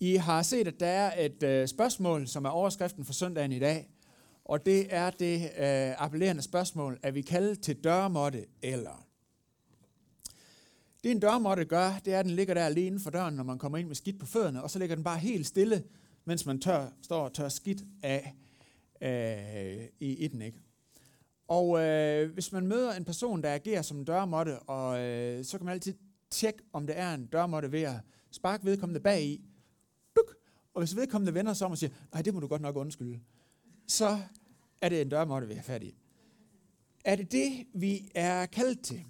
I har set, at der er et øh, spørgsmål, som er overskriften for søndagen i dag. Og det er det øh, appellerende spørgsmål, er vi kaldet til dørmåtte eller? Det en dørmåtte gør, det er, at den ligger der lige inden for døren, når man kommer ind med skidt på fødderne, og så ligger den bare helt stille, mens man tør, står og tør skidt af øh, i, i den. Ikke? Og øh, hvis man møder en person, der agerer som en dørmåtte, og øh, så kan man altid tjekke, om det er en dørmåtte ved at sparke vedkommende bag i. Og hvis vedkommende vender sig om og siger, nej, det må du godt nok undskylde, så er det en dørmåtte, vi er fat i. Er det det, vi er kaldt til?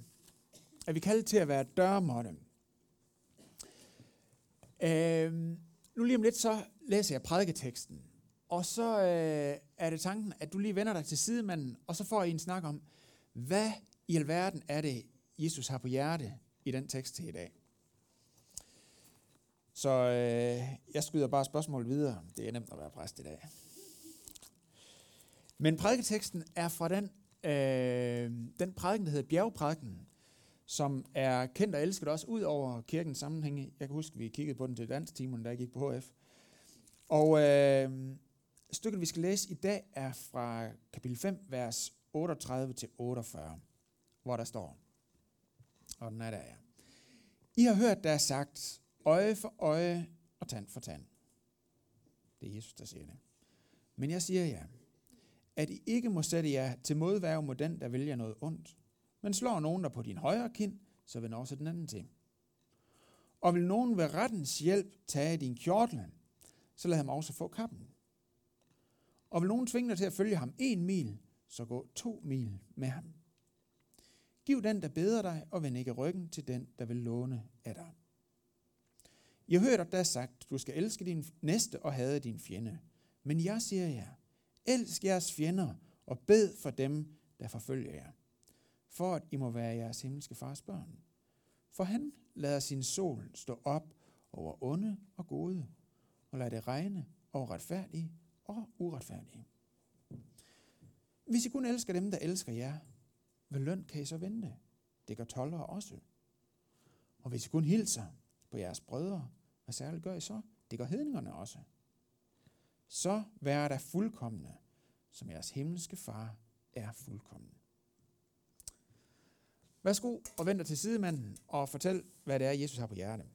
Er vi kaldt til at være dørmåtte? Øh, nu lige om lidt, så læser jeg prædiketeksten. Og så øh, er det tanken, at du lige vender dig til sidemanden, og så får I en snak om, hvad i alverden er det, Jesus har på hjerte i den tekst til i dag. Så øh, jeg skyder bare spørgsmål videre. Det er nemt at være præst i dag. Men prædiketeksten er fra den, øh, den prædiken, der hedder bjergprædiken, som er kendt og elsket også ud over kirkens sammenhænge. Jeg kan huske, vi kiggede på den til danstimen, da jeg gik på HF. Og øh, stykket, vi skal læse i dag, er fra kapitel 5, vers 38 til 48, hvor der står, og den er der, ja. I har hørt, der er sagt, øje for øje og tand for tand. Det er Jesus, der siger det. Men jeg siger jer, at I ikke må sætte jer til modværge mod den, der vælger noget ondt, men slår nogen der på din højre kind, så vend også den anden til. Og vil nogen ved rettens hjælp tage din kjortel, så lad ham også få kappen. Og vil nogen tvinge dig til at følge ham en mil, så gå to mil med ham. Giv den, der beder dig, og vend ikke ryggen til den, der vil låne af dig. I har hørt, at der er sagt, du skal elske din næste og hade din fjende. Men jeg siger jer, elsk jeres fjender og bed for dem, der forfølger jer. For at I må være jeres himmelske fars børn. For han lader sin sol stå op over onde og gode, og lader det regne over retfærdige og uretfærdige. Hvis I kun elsker dem, der elsker jer, hvad løn kan I så vente? Det gør toller også. Og hvis I kun hilser på jeres brødre, hvad særligt gør I så? Det gør hedningerne også. Så vær der fuldkommende, som jeres himmelske far er fuldkommen. Værsgo og vend dig til sidemanden og fortæl, hvad det er, Jesus har på hjertet.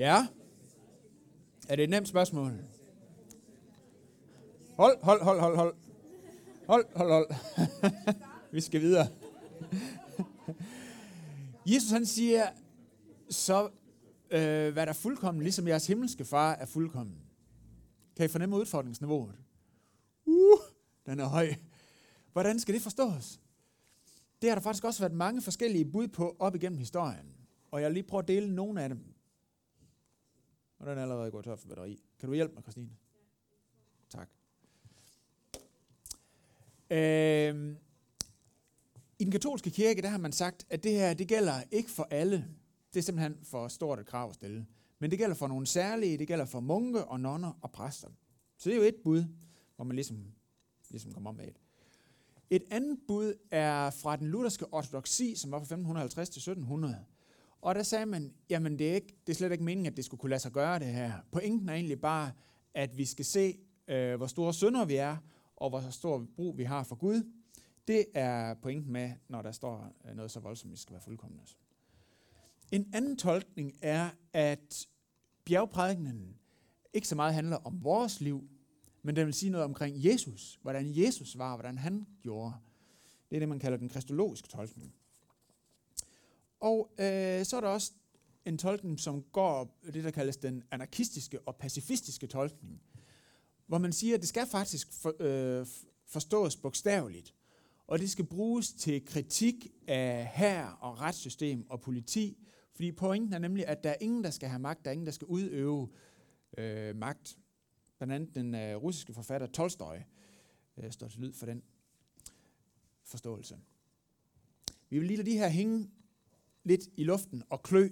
Ja. Er det et nemt spørgsmål? Hold, hold, hold, hold, hold. Hold, hold, hold. Vi skal videre. Jesus han siger, så øh, hvad der fuldkommen, ligesom jeres himmelske far er fuldkommen. Kan I fornemme udfordringsniveauet? Uh, den er høj. Hvordan skal det forstås? Det har der faktisk også været mange forskellige bud på op igennem historien. Og jeg vil lige prøve at dele nogle af dem. Og den er allerede gået tør for batteri. Kan du hjælpe mig, Christine? Tak. Øh, I den katolske kirke, der har man sagt, at det her, det gælder ikke for alle. Det er simpelthen for stort et krav at stille. Men det gælder for nogle særlige, det gælder for munke og nonner og præster. Så det er jo et bud, hvor man ligesom, ligesom kommer om med et. Et andet bud er fra den lutherske ortodoksi, som var fra 1550 til 1700. Og der sagde man, jamen det er, ikke, det er slet ikke meningen, at det skulle kunne lade sig gøre det her. Pointen er egentlig bare, at vi skal se, øh, hvor store synder vi er, og hvor stor brug vi har for Gud. Det er pointen med, når der står øh, noget så voldsomt, vi skal være fuldkommende. En anden tolkning er, at bjergprædikenen ikke så meget handler om vores liv, men den vil sige noget omkring Jesus, hvordan Jesus var, hvordan han gjorde. Det er det, man kalder den kristologiske tolkning. Og øh, så er der også en tolkning, som går det, der kaldes den anarkistiske og pacifistiske tolkning, hvor man siger, at det skal faktisk for, øh, forstås bogstaveligt, og det skal bruges til kritik af hær og retssystem og politi, fordi pointen er nemlig, at der er ingen, der skal have magt, der er ingen, der skal udøve øh, magt. Blandt andet den øh, russiske forfatter Tolstoy øh, står til lyd for den forståelse. Vi vil lige lade de her hænge lidt i luften og klø,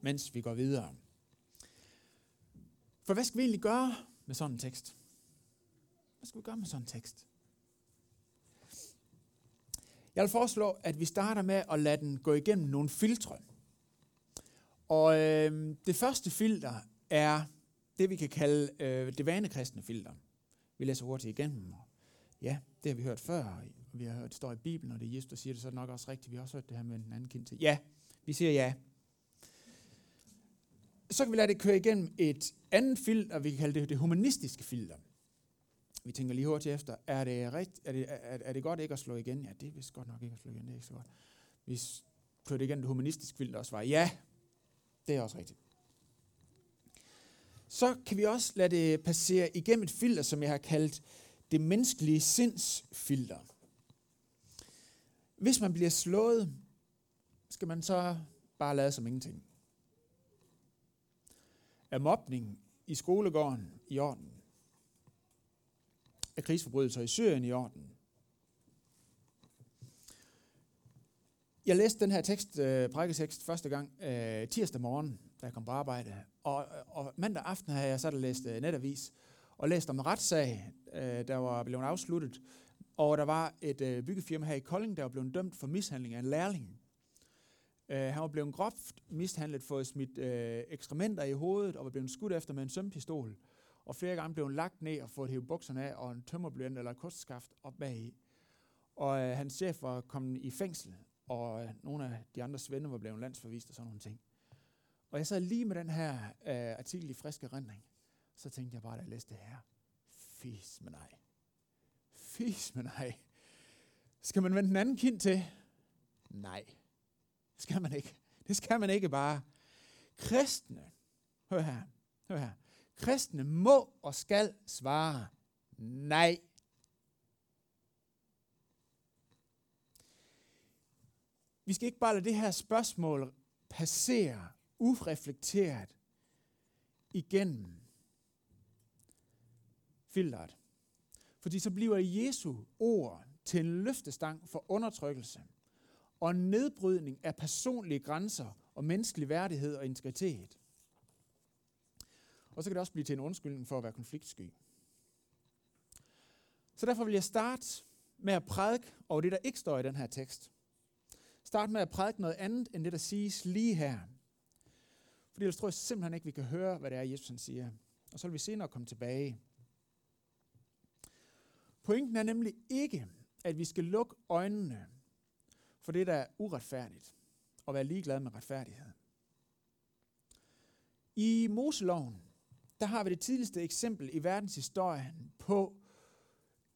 mens vi går videre. For hvad skal vi egentlig gøre med sådan en tekst? Hvad skal vi gøre med sådan en tekst? Jeg vil foreslå, at vi starter med at lade den gå igennem nogle filtre. Og øh, det første filter er det, vi kan kalde øh, det vanekristne filter. Vi læser hurtigt igennem. Ja, det har vi hørt før, og vi har hørt, det står i Bibelen, og det er Jesus, der siger det, så er det nok også rigtigt. Vi har også hørt det her med den anden kind til. Ja, vi siger ja. Så kan vi lade det køre igennem et andet filter, vi kan kalde det det humanistiske filter. Vi tænker lige hurtigt efter, er det, rigt, er det, er, er det godt ikke at slå igen? Ja, det er vist godt nok ikke at slå igen, det er ikke så godt. Vi kørte igen det humanistiske filter også var, ja, det er også rigtigt. Så kan vi også lade det passere igennem et filter, som jeg har kaldt det menneskelige sindsfilter. Hvis man bliver slået, skal man så bare lade som ingenting. Er mobning i skolegården i orden? Er krigsforbrydelser i Syrien i orden? Jeg læste den her tekst, øh, prædiketekst, første gang øh, tirsdag morgen, da jeg kom på arbejde. Og, og mandag aften havde jeg så læst øh, netavis og læst om en retssag, øh, der var blevet afsluttet. Og der var et øh, byggefirma her i Kolding, der var blevet dømt for mishandling af en lærling. Øh, han var blevet groft mishandlet, fået smidt øh, ekskrementer i hovedet og var blevet skudt efter med en sømpistol. Og flere gange blev han lagt ned og fået hævet bukserne af og en tømmerblend eller kostskaft op bag i. Og øh, hans chef var kommet i fængsel, og øh, nogle af de andre svende var blevet landsforvist og sådan nogle ting. Og jeg sad lige med den her øh, artikel i friske rendring. Så tænkte jeg bare, da jeg læste det her, fis med nej. Fis med nej. Skal man vende den anden kind til? Nej. Det skal man ikke. Det skal man ikke bare. Kristne, hør her, hør her. Kristne må og skal svare nej. Vi skal ikke bare lade det her spørgsmål passere ureflekteret igennem filteret. Fordi så bliver Jesu ord til en løftestang for undertrykkelse og en nedbrydning af personlige grænser og menneskelig værdighed og integritet. Og så kan det også blive til en undskyldning for at være konfliktsky. Så derfor vil jeg starte med at prædike over det, der ikke står i den her tekst. Start med at prædike noget andet, end det, der siges lige her. Fordi ellers tror jeg simpelthen ikke, vi kan høre, hvad det er, Jesus siger. Og så vil vi senere komme tilbage. Pointen er nemlig ikke, at vi skal lukke øjnene for det, der er uretfærdigt, og være ligeglad med retfærdighed. I Moseloven, der har vi det tidligste eksempel i verdenshistorien på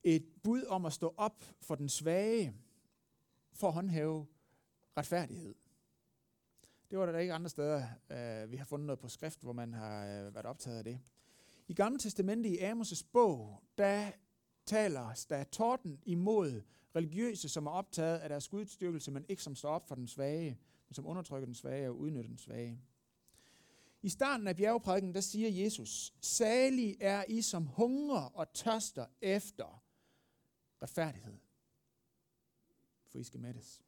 et bud om at stå op for den svage, for at håndhæve retfærdighed. Det var der ikke andre steder, øh, vi har fundet noget på skrift, hvor man har øh, været optaget af det. I Gamle Testamentet i Amos' bog, der taler der torden imod religiøse, som er optaget af deres gudstyrkelse, men ikke som står op for den svage, men som undertrykker den svage og udnytter den svage. I starten af bjergprædiken, der siger Jesus, salig er I som hunger og tørster efter retfærdighed, for I skal mættes.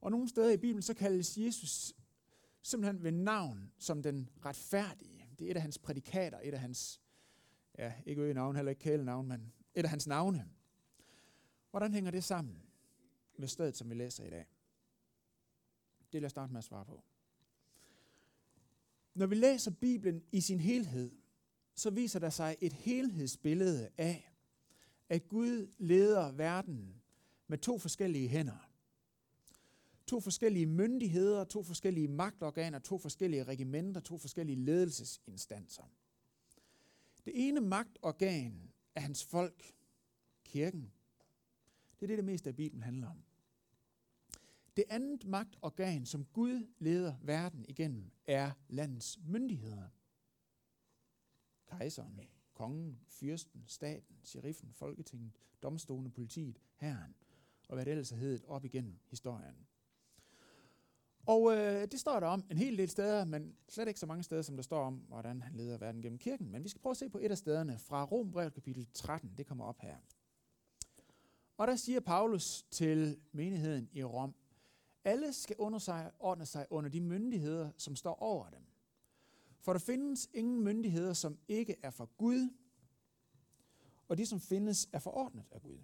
Og nogle steder i Bibelen, så kaldes Jesus simpelthen ved navn som den retfærdige. Det er et af hans prædikater, et af hans, ja, ikke øgenavn, heller ikke kælenavn, men et af hans navne. Hvordan hænger det sammen med stedet, som vi læser i dag? Det vil jeg starte med at svare på. Når vi læser Bibelen i sin helhed, så viser der sig et helhedsbillede af, at Gud leder verden med to forskellige hænder. To forskellige myndigheder, to forskellige magtorganer, to forskellige regimenter, to forskellige ledelsesinstanser. Det ene magtorgan er hans folk, kirken. Det er det, det meste af Bibelen handler om. Det andet magtorgan, som Gud leder verden igennem, er landets myndigheder. Kejseren, kongen, fyrsten, staten, sheriffen, folketinget, domstolene, politiet, herren og hvad det ellers har heddet op igennem historien. Og øh, det står der om en hel del steder, men slet ikke så mange steder, som der står om, hvordan han leder verden gennem kirken. Men vi skal prøve at se på et af stederne fra Rombrevet kapitel 13. Det kommer op her. Og der siger Paulus til menigheden i Rom, alle skal under sig, ordne sig under de myndigheder, som står over dem. For der findes ingen myndigheder, som ikke er fra Gud, og de, som findes, er forordnet af Gud.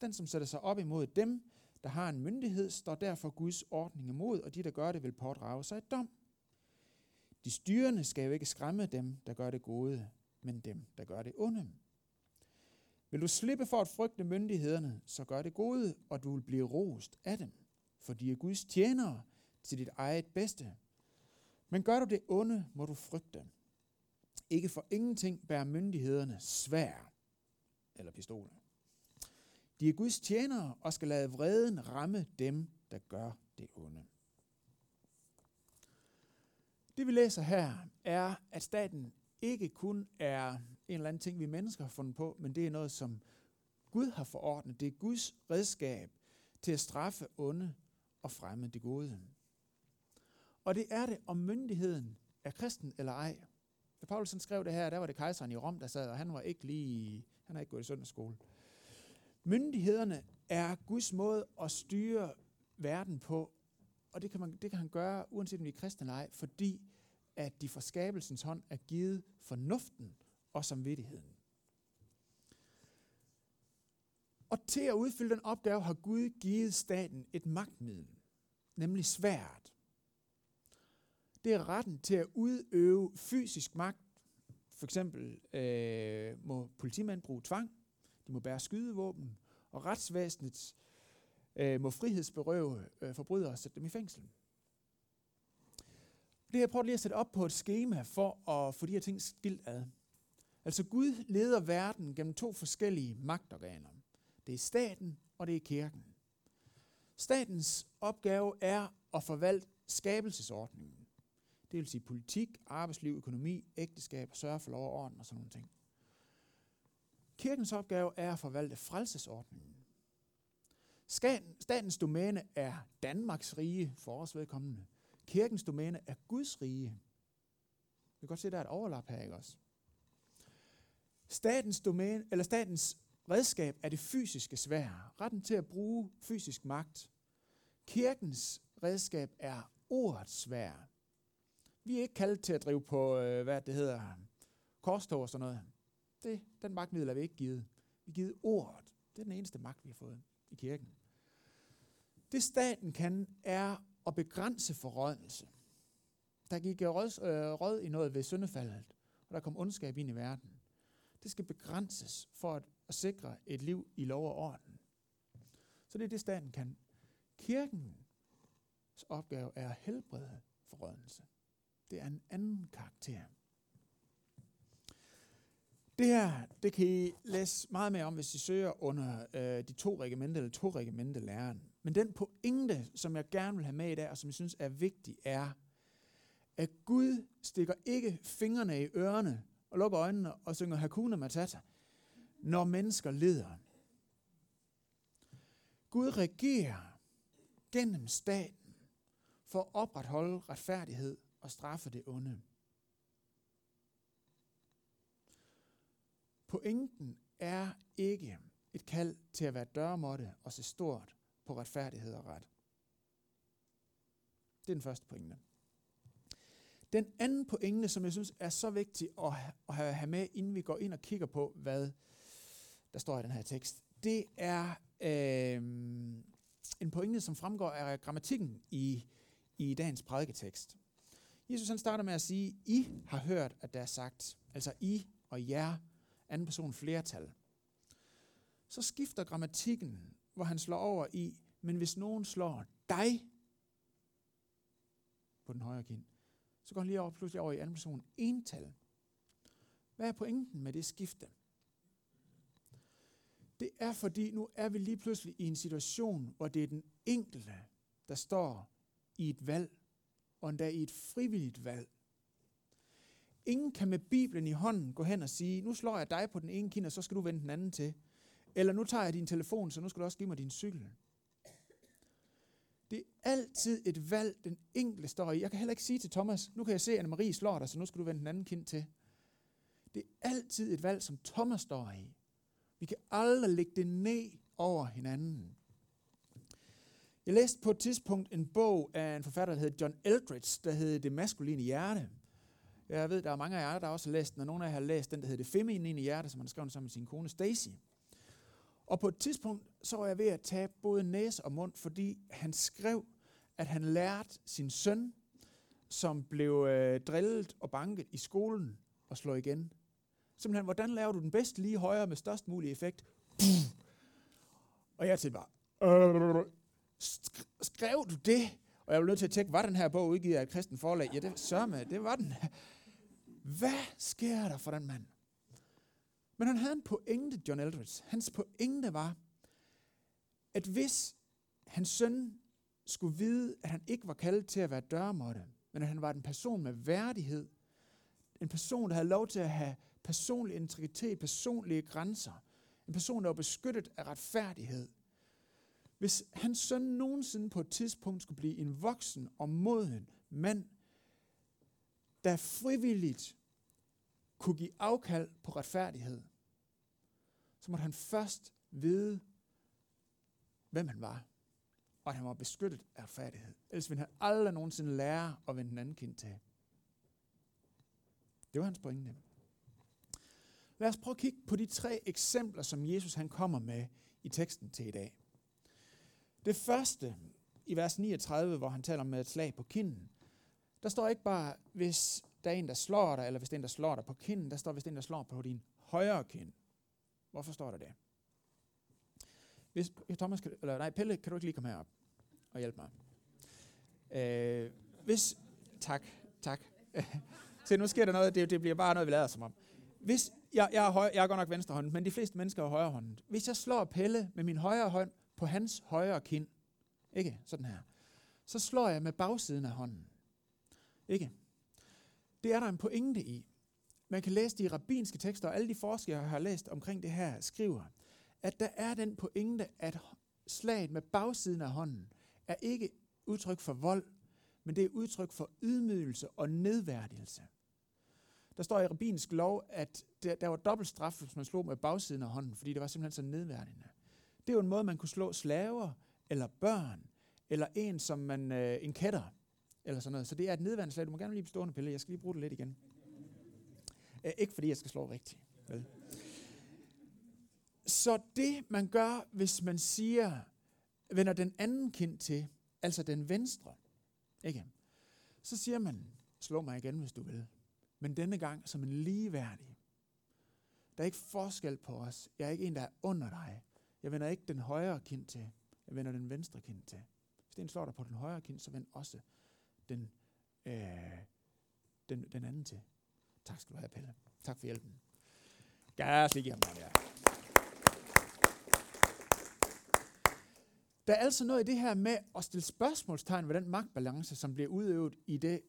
Den, som sætter sig op imod dem, der har en myndighed, står derfor Guds ordning imod, og de, der gør det, vil pådrage sig et dom. De styrende skal jo ikke skræmme dem, der gør det gode, men dem, der gør det onde. Vil du slippe for at frygte myndighederne, så gør det gode, og du vil blive rost af dem, for de er Guds tjenere til dit eget bedste. Men gør du det onde, må du frygte. Ikke for ingenting bærer myndighederne svær eller pistoler. De er Guds tjenere og skal lade vreden ramme dem, der gør det onde. Det vi læser her er, at staten ikke kun er en eller anden ting, vi mennesker har fundet på, men det er noget, som Gud har forordnet. Det er Guds redskab til at straffe onde og fremme det gode. Og det er det, om myndigheden er kristen eller ej. Da Paulus skrev det her, der var det kejseren i Rom, der sad, og han var ikke lige, han har ikke gået i søndagsskole. Myndighederne er Guds måde at styre verden på, og det kan, man, det kan han gøre, uanset om vi er kristne eller ej, fordi at de fra skabelsens hånd er givet fornuften og samvittigheden. Og til at udfylde den opgave har Gud givet staten et magtmiddel, nemlig svært. Det er retten til at udøve fysisk magt. For eksempel øh, må politimænd bruge tvang, de må bære skydevåben, og retsvæsenet øh, må frihedsberøve øh, forbrydere og sætte dem i fængsel. Det har jeg prøvet lige at sætte op på et schema for at få de her ting skilt ad. Altså Gud leder verden gennem to forskellige magtorganer. Det er staten, og det er kirken. Statens opgave er at forvalte skabelsesordningen. Det vil sige politik, arbejdsliv, økonomi, ægteskab, sørge for lov og orden og sådan nogle ting. Kirkens opgave er at forvalte frelsesordningen. Statens domæne er Danmarks rige, for os vedkommende. Kirkens domæne er Guds rige. Vi kan godt se, at der er et overlap her, ikke også? Statens, domæne, eller statens redskab er det fysiske svær. Retten til at bruge fysisk magt. Kirkens redskab er ordets svær. Vi er ikke kaldet til at drive på, øh, hvad det hedder, korstog og sådan noget. Det, den magtmiddel er vi ikke givet. Vi er givet ordet. Det er den eneste magt, vi har fået i kirken. Det staten kan, er at begrænse forrådnelse. Der gik øh, rød, øh, råd i noget ved syndefaldet, og der kom ondskab ind i verden. Det skal begrænses for at, at sikre et liv i lov og orden. Så det er det, staten kan. Kirkens opgave er at helbrede forrådnelse. Det er en anden karakter. Det her, det kan I læse meget mere om, hvis I søger under øh, de to regimenter, eller to regimenter læren. Men den pointe, som jeg gerne vil have med i dag, og som jeg synes er vigtig, er, at Gud stikker ikke fingrene i ørerne og lukker øjnene og synger Hakuna Matata, når mennesker lider. Gud regerer gennem staten for at opretholde retfærdighed og straffe det onde. Pointen er ikke et kald til at være dørmåtte og se stort på retfærdighed og ret. Det er den første pointe. Den anden pointe, som jeg synes er så vigtig at have med, inden vi går ind og kigger på, hvad der står i den her tekst, det er øh, en pointe, som fremgår af grammatikken i, i dagens prædiketekst. Jesus han starter med at sige, I har hørt, at der er sagt, altså I og jer, anden person flertal. Så skifter grammatikken, hvor han slår over i, men hvis nogen slår dig, på den højre kind. Så går han lige over, pludselig over i anden person ental. Hvad er pointen med det skifte? Det er fordi, nu er vi lige pludselig i en situation, hvor det er den enkelte, der står i et valg, og endda i et frivilligt valg. Ingen kan med Bibelen i hånden gå hen og sige, nu slår jeg dig på den ene kind, og så skal du vende den anden til. Eller nu tager jeg din telefon, så nu skal du også give mig din cykel. Det er altid et valg, den enkelte står i. Jeg kan heller ikke sige til Thomas, nu kan jeg se, at Marie slår dig, så nu skal du vende den anden kind til. Det er altid et valg, som Thomas står i. Vi kan aldrig lægge det ned over hinanden. Jeg læste på et tidspunkt en bog af en forfatter, der hed John Eldridge, der hed Det maskuline hjerte. Jeg ved, der er mange af jer, der også har læst den, og nogle af jer har læst den, der hedder Det feminine hjerte, som han skrev sammen med sin kone Stacy. Og på et tidspunkt, så var jeg ved at tage både næse og mund, fordi han skrev, at han lærte sin søn, som blev øh, drillet og banket i skolen, og slå igen. Simpelthen, hvordan laver du den bedst lige højre med størst mulig effekt? Puh. Og jeg tænkte bare, skrev du det? Og jeg blev nødt til at tjekke, var den her bog udgivet af et kristen forlag? Ja, det sørger med, det var den. Hvad sker der for den mand? Men han havde en pointe, John Eldridge. Hans pointe var, at hvis hans søn skulle vide, at han ikke var kaldet til at være dørmåtte, men at han var en person med værdighed, en person, der havde lov til at have personlig integritet, personlige grænser, en person, der var beskyttet af retfærdighed. Hvis hans søn nogensinde på et tidspunkt skulle blive en voksen og moden mand, der frivilligt kunne give afkald på retfærdighed, så måtte han først vide, hvem han var, og at han var beskyttet af retfærdighed. Ellers ville han aldrig nogensinde lære at vende den anden kind til. Det var hans pointe. Lad os prøve at kigge på de tre eksempler, som Jesus han kommer med i teksten til i dag. Det første, i vers 39, hvor han taler med et slag på kinden, der står ikke bare, hvis der er en, der slår dig, eller hvis det er en, der slår dig på kinden, der står, hvis det er en, der slår på din højre kind. Hvorfor står der det? Hvis, Thomas, kan, eller nej, Pelle, kan du ikke lige komme herop og hjælpe mig? Øh, hvis, tak, tak. Se, nu sker der noget, det, det bliver bare noget, vi lader som om. Hvis, jeg, jeg, er høj, jeg er godt nok venstre hånd, men de fleste mennesker er højre hånd. Hvis jeg slår Pelle med min højre hånd på hans højre kind, ikke sådan her, så slår jeg med bagsiden af hånden. Ikke? Det er der en pointe i. Man kan læse de rabbinske tekster, og alle de forskere, jeg har læst omkring det her, skriver, at der er den pointe, at slaget med bagsiden af hånden er ikke udtryk for vold, men det er udtryk for ydmygelse og nedværdigelse. Der står i rabbinsk lov, at der, der var dobbelt straf, hvis man slog med bagsiden af hånden, fordi det var simpelthen så nedværdigende. Det er jo en måde, man kunne slå slaver, eller børn, eller en, som man, øh, en kætter, eller sådan noget. Så det er et nedværende slag. Du må gerne blive bestående pille. Jeg skal lige bruge det lidt igen. Æ, ikke fordi jeg skal slå rigtigt. Vel? Så det, man gør, hvis man siger, vender den anden kind til, altså den venstre, ikke? så siger man, slå mig igen, hvis du vil. Men denne gang som en ligeværdig. Der er ikke forskel på os. Jeg er ikke en, der er under dig. Jeg vender ikke den højre kind til. Jeg vender den venstre kind til. Hvis den slår dig på den højre kind, så vend også den, øh, den, den anden til. Tak skal du have, Pelle. Tak for hjælpen. Ja, lige ham der. Der er altså noget i det her med at stille spørgsmålstegn ved den magtbalance, som bliver udøvet i det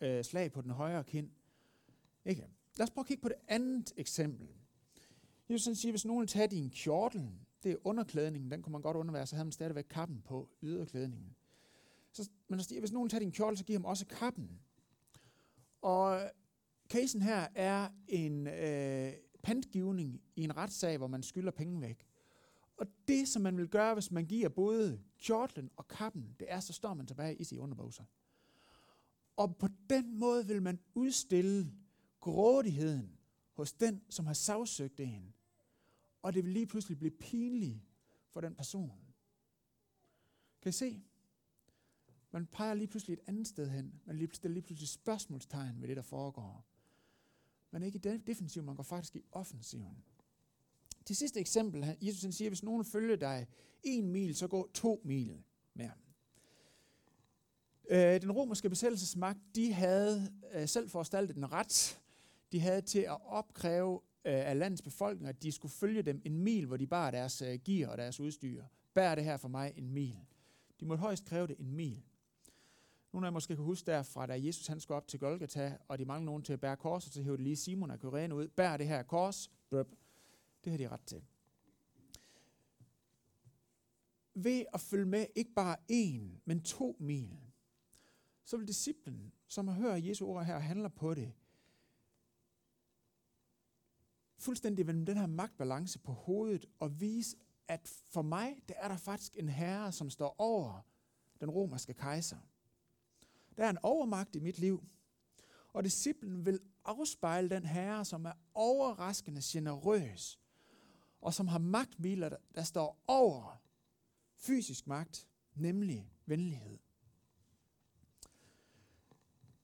øh, slag på den højre kind. Ikke? Lad os prøve at kigge på det andet eksempel. Jeg vil sådan sige, hvis nogen tager din kjortel, det er underklædningen, den kunne man godt undervære, så havde man stadigvæk kappen på yderklædningen. Så, men hvis nogen tager din kjortel, så giver ham også kappen. Og casen her er en øh, pantgivning i en retssag, hvor man skylder penge væk. Og det, som man vil gøre, hvis man giver både kjortlen og kappen, det er, så står man tilbage i sin underbukser. Og på den måde vil man udstille grådigheden hos den, som har sagsøgt en. Og det vil lige pludselig blive pinligt for den person. Kan I se? Man peger lige pludselig et andet sted hen. Man stiller lige pludselig spørgsmålstegn ved det, der foregår. Man er ikke i defensiven, man går faktisk i offensiven. Til sidste eksempel, Jesus han siger, hvis nogen følger dig en mil, så gå to mil med Øh, den romerske besættelsesmagt, de havde øh, selv forestaltet en ret. De havde til at opkræve øh, af landets befolkning, at de skulle følge dem en mil, hvor de bar deres øh, gear og deres udstyr. Bær det her for mig en mil. De måtte højst kræve det en mil. Nogle af jer måske kan huske derfra, da Jesus han skulle op til Golgata, og de mangler nogen til at bære kors, og så hævde lige Simon og Kyrene ud. Bær det her kors. Bøb. Det har de ret til. Ved at følge med ikke bare en, men to mil, så vil disciplen, som har hørt Jesu ord her og handler på det, fuldstændig vende den her magtbalance på hovedet og vise, at for mig, der er der faktisk en herre, som står over den romerske kejser. Der er en overmagt i mit liv, og disciplen vil afspejle den herre, som er overraskende generøs, og som har magtmiler, der står over fysisk magt, nemlig venlighed.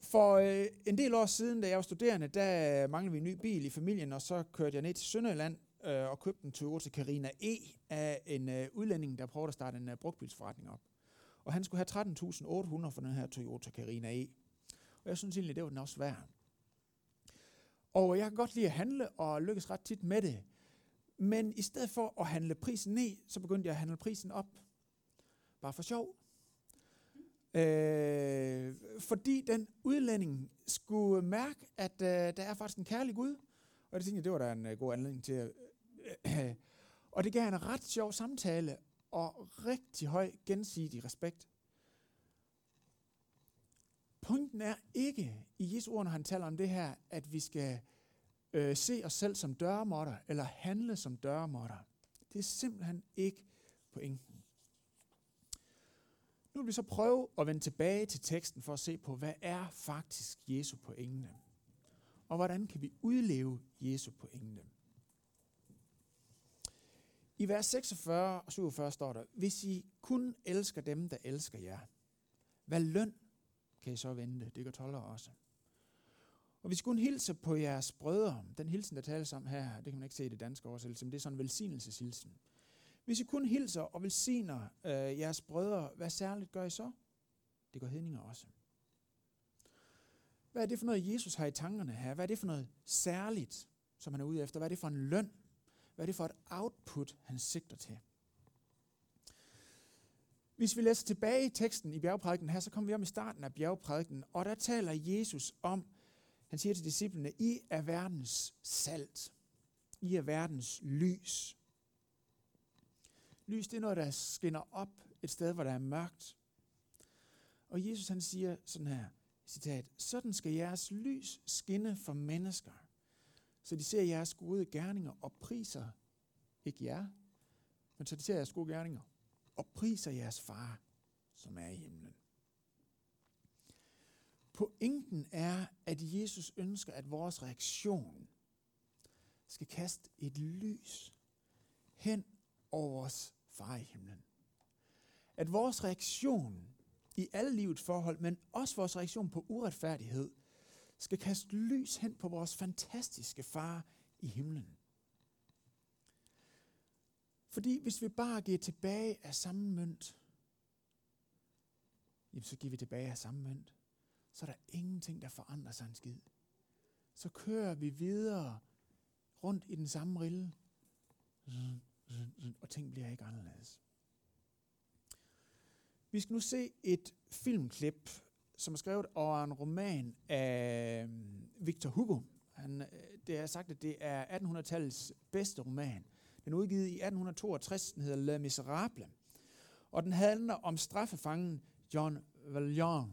For øh, en del år siden, da jeg var studerende, der manglede vi en ny bil i familien, og så kørte jeg ned til Sønderjylland øh, og købte en Toyota Carina E af en øh, udlænding, der prøvede at starte en øh, brugtbilsforretning op. Og han skulle have 13.800 for den her Toyota Carina E. Og jeg synes egentlig, det var den også værd. Og jeg kan godt lide at handle, og lykkes ret tit med det. Men i stedet for at handle prisen ned, så begyndte jeg at handle prisen op. Bare for sjov. Øh, fordi den udlænding skulle mærke, at øh, der er faktisk en kærlig Gud. Og det tænkte jeg, det var da en øh, god anledning til at... Øh, og det gav en ret sjov samtale og rigtig høj gensidig respekt. Pointen er ikke i Jesu ord, når han taler om det her, at vi skal øh, se os selv som dørmåtter, eller handle som dørmåtter. Det er simpelthen ikke pointen. Nu vil vi så prøve at vende tilbage til teksten for at se på, hvad er faktisk Jesu pointe? Og hvordan kan vi udleve Jesu pointe? I vers 46 og 47 står der, hvis I kun elsker dem, der elsker jer, hvad løn kan I så vente? Det gør toller også. Og hvis I kun hilser på jeres brødre, den hilsen, der tales om her, det kan man ikke se i det danske oversættelse, men det er sådan en velsignelseshilsen. Hvis I kun hilser og velsigner øh, jeres brødre, hvad særligt gør I så? Det gør hedninger også. Hvad er det for noget, Jesus har i tankerne her? Hvad er det for noget særligt, som han er ude efter? Hvad er det for en løn? Hvad er det for et output, han sigter til? Hvis vi læser tilbage i teksten i bjergprædiken her, så kommer vi om i starten af bjergprædiken, og der taler Jesus om, han siger til disciplene, I er verdens salt. I er verdens lys. Lys, det er noget, der skinner op et sted, hvor der er mørkt. Og Jesus han siger sådan her, citat, sådan skal jeres lys skinne for mennesker, så de ser jeres gode gerninger og priser, ikke jer, men så de ser jeres gode gerninger og priser jeres far, som er i himlen. Pointen er, at Jesus ønsker, at vores reaktion skal kaste et lys hen over vores far i himlen. At vores reaktion i alle livets forhold, men også vores reaktion på uretfærdighed, skal kaste lys hen på vores fantastiske far i himlen. Fordi hvis vi bare giver tilbage af samme mønt, jamen så giver vi tilbage af samme mønt, så er der ingenting, der forandrer sig en skid. Så kører vi videre rundt i den samme rille, og ting bliver ikke anderledes. Vi skal nu se et filmklip, som er skrevet over en roman af øh, Victor Hugo. Han, øh, det er sagt, at det er 1800-tallets bedste roman. Den er udgivet i 1862, den hedder Le Miserable. Og den handler om straffefangen John Valjean.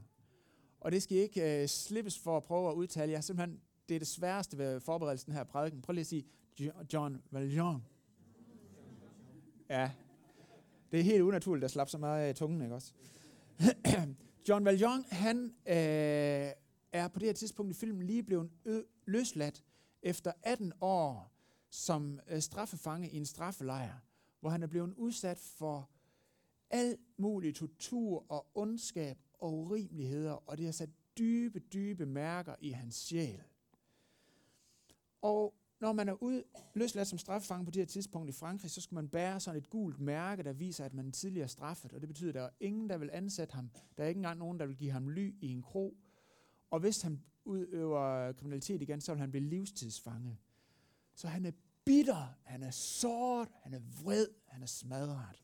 Og det skal I ikke uh, slippes for at prøve at udtale. Jeg simpelthen, det er det sværeste ved forberedelsen her prædiken. Prøv lige at sige John Valjean. Ja, det er helt unaturligt at slappe så meget af tungen, ikke også? John Valjean, han øh, er på det her tidspunkt i filmen lige blevet løsladt efter 18 år som øh, straffefange i en straffelejr, hvor han er blevet udsat for al mulig tortur og ondskab og urimeligheder, og det har sat dybe, dybe mærker i hans sjæl. Og når man er ud, løsladt som straffefange på det her tidspunkt i Frankrig, så skal man bære sådan et gult mærke, der viser, at man tidligere er straffet. Og det betyder, at der er ingen, der vil ansætte ham. Der er ikke engang nogen, der vil give ham ly i en kro. Og hvis han udøver kriminalitet igen, så vil han blive livstidsfange. Så han er bitter, han er såret, han er vred, han er smadret.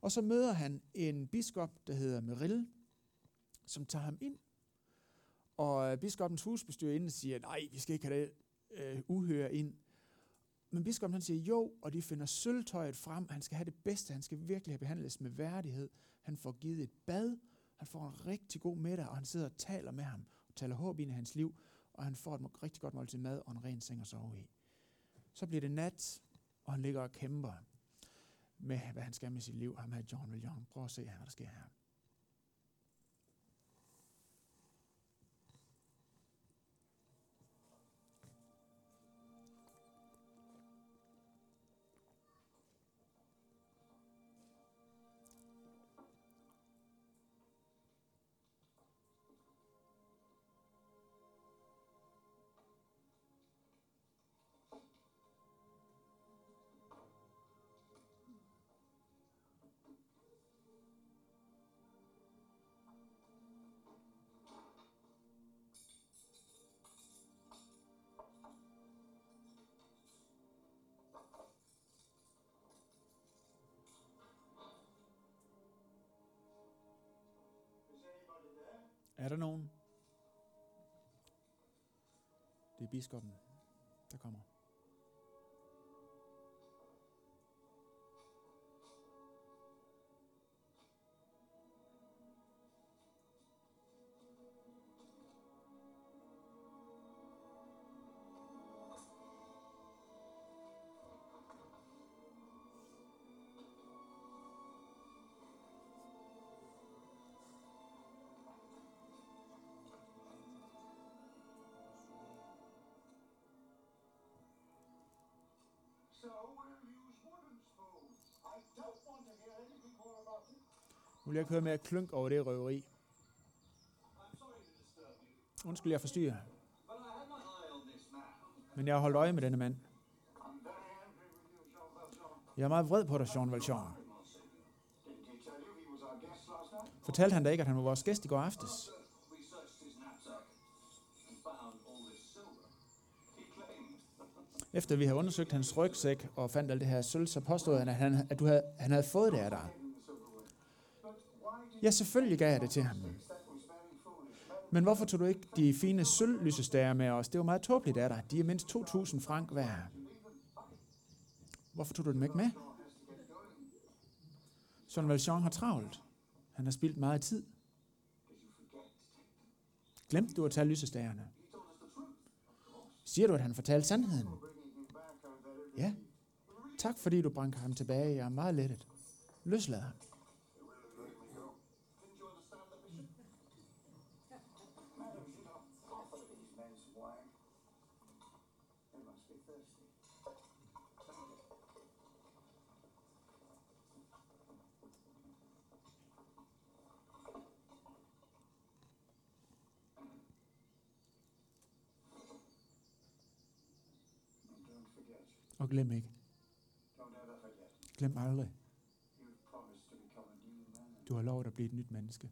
Og så møder han en biskop, der hedder Meril, som tager ham ind. Og biskopens husbestyrerinde siger, nej, vi skal ikke have det øh, uhøre ind. Men biskoppen han siger jo, og de finder sølvtøjet frem. Han skal have det bedste. Han skal virkelig have behandles med værdighed. Han får givet et bad. Han får en rigtig god middag, og han sidder og taler med ham. Og taler håb ind i hans liv. Og han får et rigtig godt måltid mad og en ren seng at sove i. Så bliver det nat, og han ligger og kæmper med, hvad han skal med sit liv. Ham her John William. Prøv at se her, hvad der sker her. Er der nogen? Det er biskoppen, der kommer. Nu vil jeg ikke høre med klunk over det røveri. Undskyld, jeg forstyrrer. Men jeg har holdt øje med denne mand. Jeg er meget vred på dig, Jean Valjean. Fortalte han da ikke, at han var vores gæst i går aftes? And found all this silver. He claimed Efter vi havde undersøgt hans rygsæk og fandt alt det her sølv, så påstod han, at, han, at du havde, han havde fået det af dig. Ja, selvfølgelig gav jeg det til ham. Men hvorfor tog du ikke de fine sølvlysestager med os? Det var meget tåbeligt af dig. De er mindst 2.000 frank hver. Hvorfor tog du dem ikke med? Søren Valjean har travlt. Han har spildt meget tid. Glemte du at tage lysestagerne? Siger du, at han fortalte sandheden? Ja. Tak fordi du bragte ham tilbage. Jeg er meget lettet. Løslad ham. Og glem ikke. Glem aldrig. Du har lovet at blive et nyt menneske.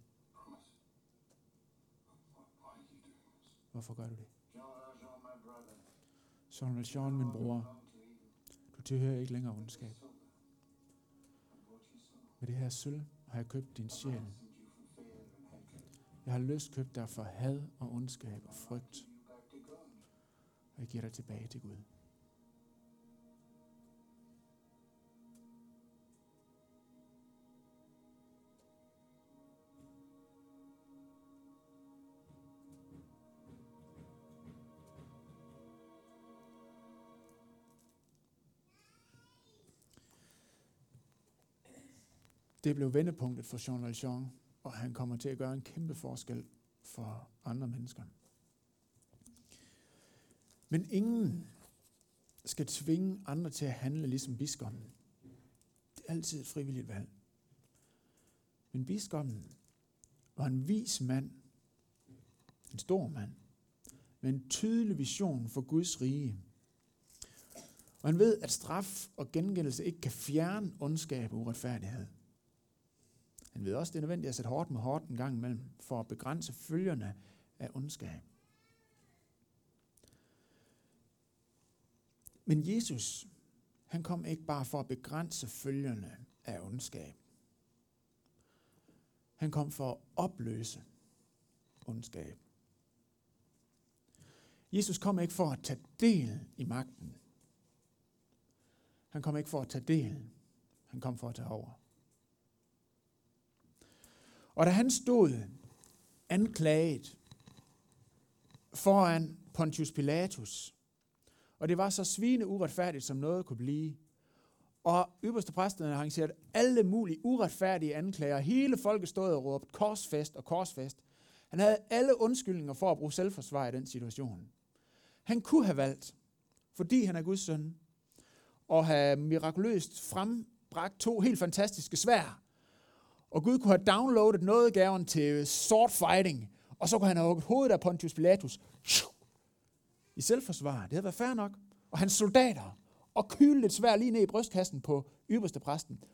Hvorfor gør du det? Jean Valjean, min bror. Du tilhører ikke længere ondskab. Med det her sølv har jeg købt din sjæl. Jeg har løst købt dig for had og ondskab og frygt, og jeg giver dig tilbage til Gud. Det blev vendepunktet for Jean Valjean, og han kommer til at gøre en kæmpe forskel for andre mennesker. Men ingen skal tvinge andre til at handle ligesom biskoppen. Det er altid et frivilligt valg. Men biskoppen var en vis mand, en stor mand, med en tydelig vision for Guds rige. Og han ved, at straf og gengældelse ikke kan fjerne ondskab og uretfærdighed. Han ved også, det er nødvendigt at sætte hårdt med hårdt en gang imellem, for at begrænse følgerne af ondskab. Men Jesus, han kom ikke bare for at begrænse følgerne af ondskab. Han kom for at opløse ondskab. Jesus kom ikke for at tage del i magten. Han kom ikke for at tage del. Han kom for at tage over. Og da han stod anklaget foran Pontius Pilatus, og det var så svine uretfærdigt, som noget kunne blive, og ypperste præsterne har arrangeret alle mulige uretfærdige anklager. Hele folket stod og råbte korsfest og korsfest. Han havde alle undskyldninger for at bruge selvforsvar i den situation. Han kunne have valgt, fordi han er Guds søn, og have mirakuløst frembragt to helt fantastiske svær. Og Gud kunne have downloadet noget gaven til sword fighting, og så kunne han have hugget hovedet af Pontius Pilatus i selvforsvar. Det havde været fair nok. Og hans soldater, og kylde et svær lige ned i brystkassen på ypperste præsten.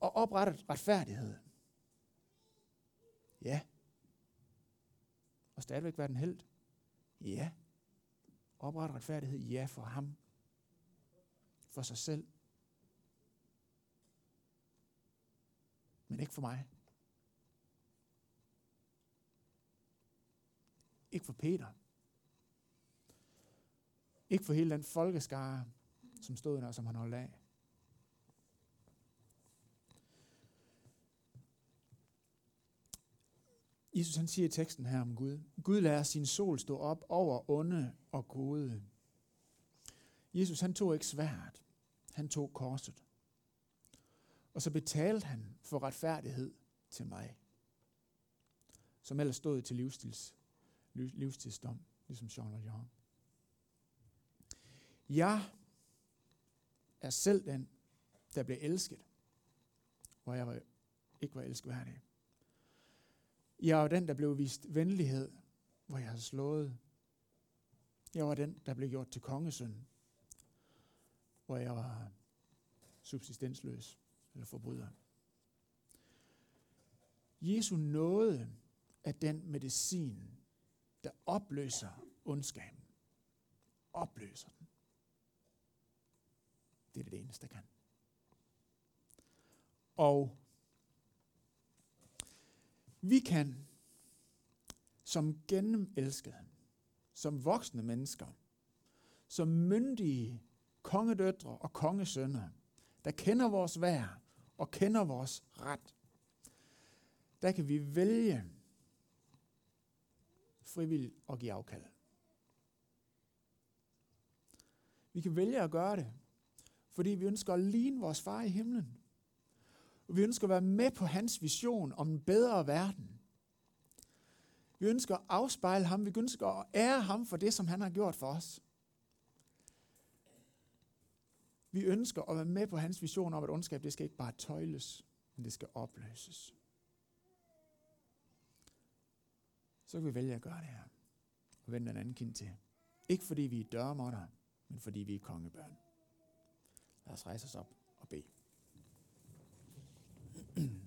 Og oprettet retfærdighed. Ja. Og stadigvæk være den held. Ja. Oprettet retfærdighed. Ja, for ham. For sig selv. Men ikke for mig. Ikke for Peter. Ikke for hele den folkeskare, som stod der, som han holdt af. Jesus han siger i teksten her om Gud, Gud lader sin sol stå op over onde og gode. Jesus han tog ikke svært, han tog korset. Og så betalte han for retfærdighed til mig, som ellers stod til livsstils, livstidsdom, ligesom Jean Valjean. Jeg er selv den, der blev elsket, hvor jeg var, ikke var elskværdig. Jeg var den, der blev vist venlighed, hvor jeg har slået. Jeg var den, der blev gjort til kongesøn, hvor jeg var subsistensløs eller forbryder. Jesu nåde er den medicin, der opløser ondskaben. Opløser den. Det er det eneste, der kan. Og vi kan som gennemelskede, som voksne mennesker, som myndige kongedøtre og kongesønner, der kender vores værd og kender vores ret, der kan vi vælge frivilligt at give afkald. Vi kan vælge at gøre det, fordi vi ønsker at ligne vores far i himlen. Og vi ønsker at være med på hans vision om en bedre verden. Vi ønsker at afspejle ham. Vi ønsker at ære ham for det, som han har gjort for os. Vi ønsker at være med på hans vision om, at ondskab det skal ikke bare tøjles, men det skal opløses. Så kan vi vælge at gøre det her og vende den anden kind til. Ikke fordi vi er dørmåtter, men fordi vi er kongebørn. Lad os rejse os op og bede.